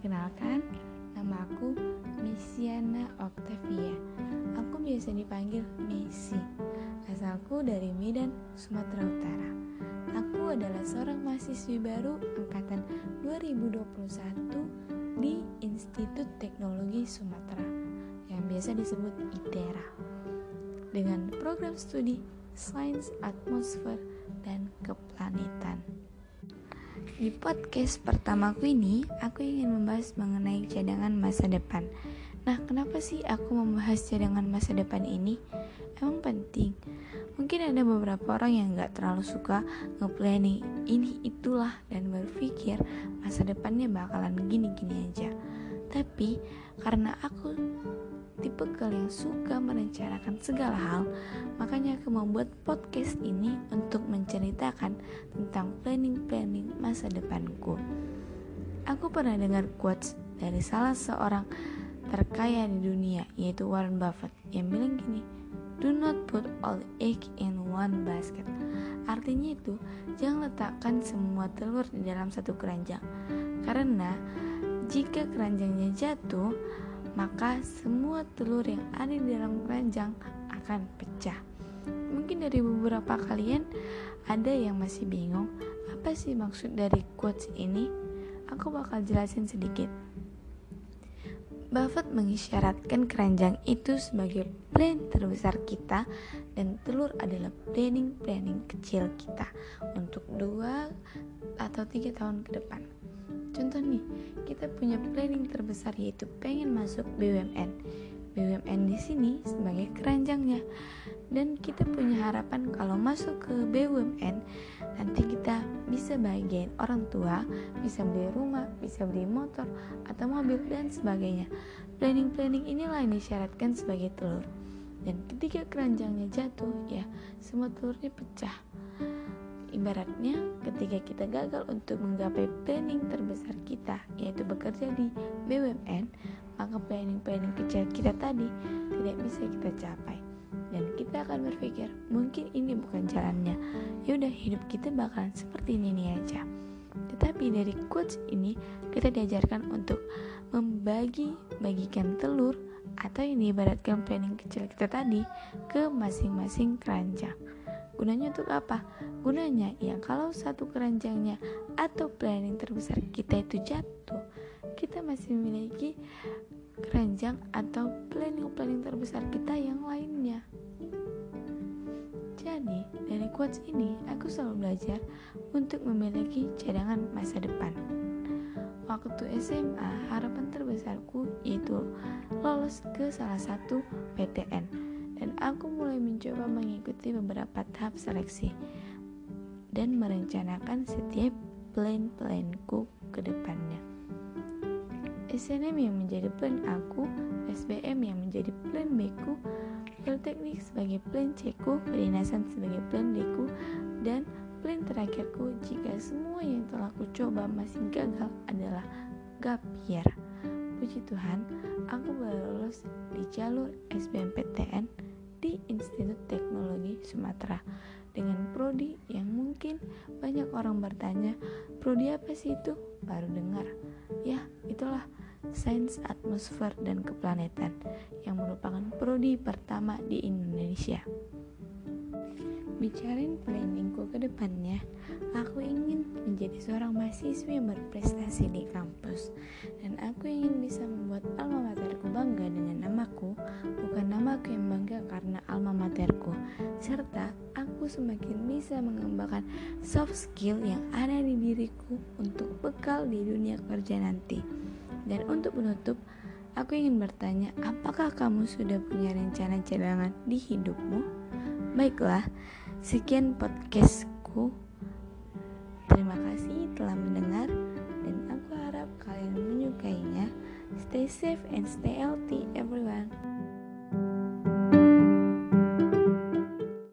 Perkenalkan, nama aku Mesiana Octavia. Aku biasa dipanggil Messi. Asalku dari Medan, Sumatera Utara. Aku adalah seorang mahasiswi baru angkatan 2021 di Institut Teknologi Sumatera yang biasa disebut ITERA dengan program studi Sains Atmosfer dan Keplanetan. Di podcast pertamaku ini, aku ingin membahas mengenai cadangan masa depan. Nah, kenapa sih aku membahas cadangan masa depan ini? Emang penting. Mungkin ada beberapa orang yang gak terlalu suka nge-planning ini itulah dan berpikir masa depannya bakalan gini-gini aja. Tapi karena aku tipe yang suka merencanakan segala hal, makanya aku membuat podcast ini untuk menceritakan tentang masa depanku. Aku pernah dengar quotes dari salah seorang terkaya di dunia, yaitu Warren Buffett, yang bilang gini, Do not put all egg in one basket. Artinya itu, jangan letakkan semua telur di dalam satu keranjang. Karena jika keranjangnya jatuh, maka semua telur yang ada di dalam keranjang akan pecah. Mungkin dari beberapa kalian ada yang masih bingung apa sih maksud dari quotes ini? Aku bakal jelasin sedikit. Buffett mengisyaratkan keranjang itu sebagai plan terbesar kita dan telur adalah planning-planning kecil kita untuk dua atau tiga tahun ke depan. Contoh nih, kita punya planning terbesar yaitu pengen masuk BUMN. BUMN di sini sebagai keranjangnya. Dan kita punya harapan kalau masuk ke BUMN nanti kita bisa bagian orang tua, bisa beli rumah, bisa beli motor atau mobil dan sebagainya. Planning-planning inilah yang disyaratkan sebagai telur. Dan ketika keranjangnya jatuh, ya semua telurnya pecah Ibaratnya, ketika kita gagal untuk menggapai planning terbesar kita, yaitu bekerja di BUMN, maka planning-planning kecil kita tadi tidak bisa kita capai. Dan kita akan berpikir, mungkin ini bukan jalannya. Yaudah, hidup kita bakalan seperti ini nih aja. Tetapi dari quotes ini, kita diajarkan untuk membagi-bagikan telur atau ini ibaratkan planning kecil kita tadi ke masing-masing keranjang. Gunanya untuk apa? Gunanya ya kalau satu keranjangnya atau planning terbesar kita itu jatuh, kita masih memiliki keranjang atau planning-planning terbesar kita yang lainnya. Quotes ini, aku selalu belajar untuk memiliki cadangan masa depan. Waktu SMA, harapan terbesarku yaitu lolos ke salah satu PTN dan aku mulai mencoba mengikuti beberapa tahap seleksi dan merencanakan setiap plan-planku ke depannya. SNM yang menjadi plan aku, SBM yang menjadi plan B ku, Politeknik sebagai plan C ku, kedinasan sebagai plan D ku, dan plan terakhirku jika semua yang telah aku coba masih gagal adalah gap year. Puji Tuhan, aku baru lulus di jalur SBMPTN di Institut Teknologi Sumatera. Dengan prodi yang mungkin banyak orang bertanya prodi apa sih itu? Baru dengar Sains Atmosfer dan Keplanetan yang merupakan prodi pertama di Indonesia. Bicarain planningku ke depannya, aku ingin menjadi seorang mahasiswa yang berprestasi di kampus. Dan aku ingin bisa membuat alma materku bangga dengan namaku, bukan namaku yang bangga karena alma materku, serta aku semakin bisa mengembangkan soft skill yang ada di diriku untuk bekal di dunia kerja nanti. Dan untuk menutup, aku ingin bertanya, apakah kamu sudah punya rencana cadangan di hidupmu? Baiklah, Sekian podcastku. Terima kasih telah mendengar dan aku harap kalian menyukainya. Stay safe and stay healthy everyone.